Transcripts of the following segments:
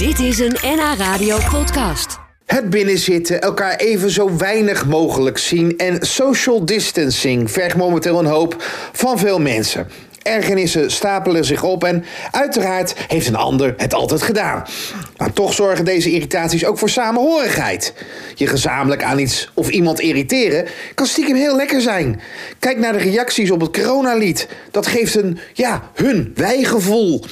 Dit is een NH Radio podcast. Het binnenzitten, elkaar even zo weinig mogelijk zien en social distancing vergt momenteel een hoop van veel mensen. Ergernissen stapelen zich op en uiteraard heeft een ander het altijd gedaan. Maar toch zorgen deze irritaties ook voor samenhorigheid. Je gezamenlijk aan iets of iemand irriteren kan stiekem heel lekker zijn. Kijk naar de reacties op het coronalied. Dat geeft een, ja, hun wijgevoel.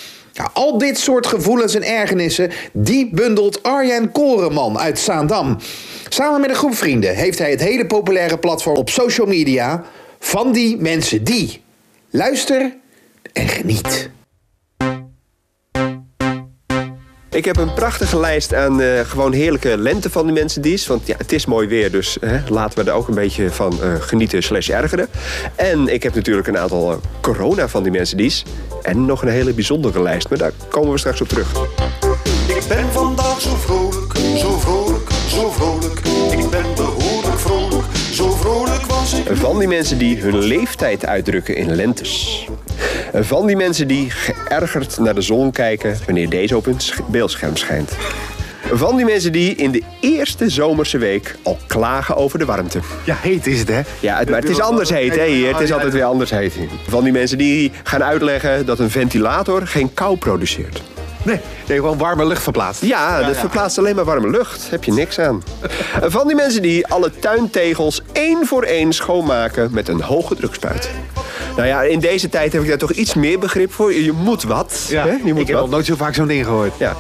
Al dit soort gevoelens en ergernissen, die bundelt Arjen Koreman uit Zaandam. Samen met een groep vrienden heeft hij het hele populaire platform op social media van die mensen die. Luister en geniet. Ik heb een prachtige lijst aan eh, gewoon heerlijke lente van die mensen die is. Want ja, het is mooi weer, dus hè, laten we er ook een beetje van eh, genieten slash ergeren. En ik heb natuurlijk een aantal eh, corona van die mensen die is. En nog een hele bijzondere lijst, maar daar komen we straks op terug. Ik ben vandaag zo vrolijk, zo vrolijk, zo vrolijk. Ik ben behoorlijk vrolijk, zo vrolijk was ik. Van die mensen die hun leeftijd uitdrukken in lentes. Van die mensen die geërgerd naar de zon kijken wanneer deze op hun sch- beeldscherm schijnt. Van die mensen die in de eerste zomerse week al klagen over de warmte. Ja, heet is het, hè? Ja, het, maar het is anders heet, hè, hier. Het is altijd weer anders heet. Van die mensen die gaan uitleggen dat een ventilator geen kou produceert. Nee, nee gewoon warme lucht verplaatst. Ja, dat verplaatst alleen maar warme lucht. Heb je niks aan. Van die mensen die alle tuintegels één voor één schoonmaken met een hoge drukspuit. Nou ja, in deze tijd heb ik daar toch iets meer begrip voor. Je moet wat. Ja, hè? Je moet ik heb wat. nog nooit zo vaak zo'n ding gehoord. Ja.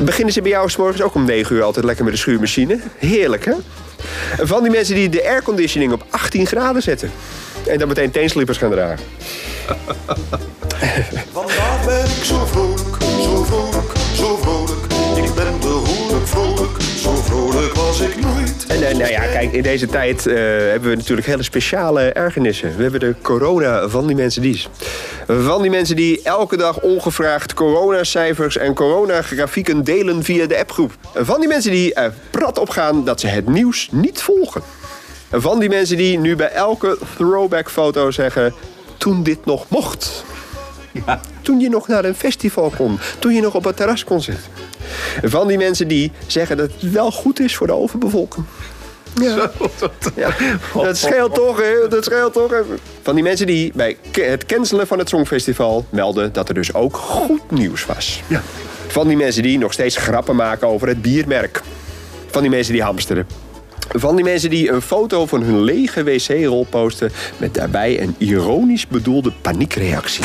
Beginnen ze bij jou 's morgens ook om 9 uur altijd lekker met de schuurmachine? Heerlijk, hè? Van die mensen die de airconditioning op 18 graden zetten. En dan meteen teenslippers gaan dragen. Vandaag ben ik zo vrolijk, zo nou ja, kijk, in deze tijd eh, hebben we natuurlijk hele speciale ergernissen. We hebben de corona van die mensen die. Van die mensen die elke dag ongevraagd coronacijfers en coronagrafieken delen via de appgroep. Van die mensen die er prat op gaan dat ze het nieuws niet volgen. Van die mensen die nu bij elke throwback foto zeggen... toen dit nog mocht. Toen je nog naar een festival kon. Toen je nog op het terras kon zitten. Van die mensen die zeggen dat het wel goed is voor de overbevolking. Ja. ja. Dat scheelt toch, hè? Dat scheelt toch. hè? Van die mensen die bij het cancelen van het Songfestival melden dat er dus ook goed nieuws was. Ja. Van die mensen die nog steeds grappen maken over het biermerk. Van die mensen die hamsteren. Van die mensen die een foto van hun lege wc-rol posten met daarbij een ironisch bedoelde paniekreactie.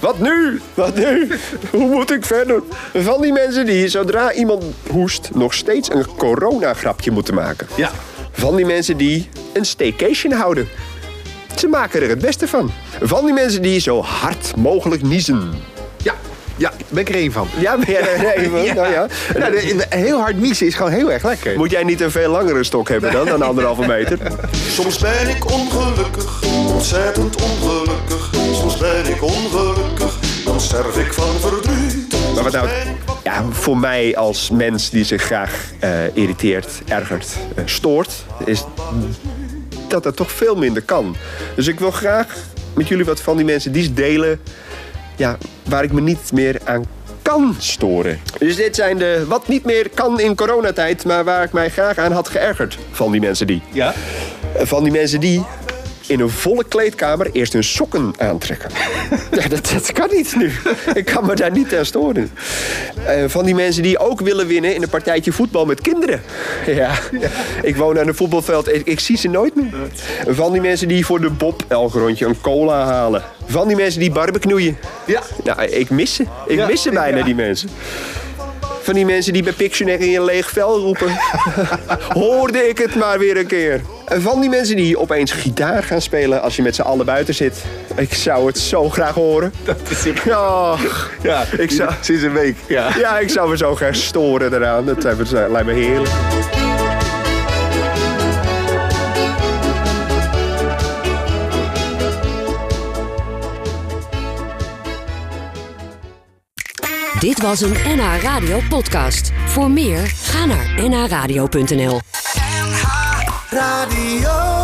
Wat nu? Wat nu? Hoe moet ik verder? Van die mensen die zodra iemand hoest nog steeds een coronagrapje moeten maken. Ja. Van die mensen die een staycation houden. Ze maken er het beste van. Van die mensen die zo hard mogelijk niezen. Ja, ben ik er één van. Ja, ben jij er een van? Nou ja. De- heel hard niezen is gewoon heel erg lekker. Moet jij niet een veel langere stok hebben dan, dan anderhalve meter? Soms ben ik ongelukkig, ontzettend ongelukkig. Soms ben ik ongelukkig, dan sterf ik van verdriet. Maar wat nou, ja, voor mij als mens die zich graag eh, irriteert, ergert, eh, stoort, is dat dat toch veel minder kan. Dus ik wil graag met jullie wat van die mensen die delen, ja, waar ik me niet meer aan kan storen. Dus dit zijn de wat niet meer kan in coronatijd, maar waar ik mij graag aan had geërgerd van die mensen die. Ja? Van die mensen die in een volle kleedkamer eerst hun sokken aantrekken. ja, dat, dat kan niet nu. Ik kan me daar niet aan storen. Eh, van die mensen die ook willen winnen in een partijtje voetbal met kinderen. Ja, ik woon aan een voetbalveld. Ik, ik zie ze nooit meer. Van die mensen die voor de Bob elk rondje een cola halen. Van die mensen die barbecueën. Ja. Nou, ik mis ze. Ik Ja, mis ze bijna, ja. die mensen. Van die mensen die bij Pictionary in een leeg vel roepen. Hoorde ik het maar weer een keer. En van die mensen die opeens gitaar gaan spelen als je met z'n allen buiten zit. Ik zou het zo graag horen. Dat is echt- Ja, Ja, Ik zou- sinds een week. Ja. ja ik zou me zo graag storen eraan. Dat lijkt me- lijkt me heerlijk. Dit was een NH Radio podcast. Voor meer, ga naar nhradio.nl. Radio.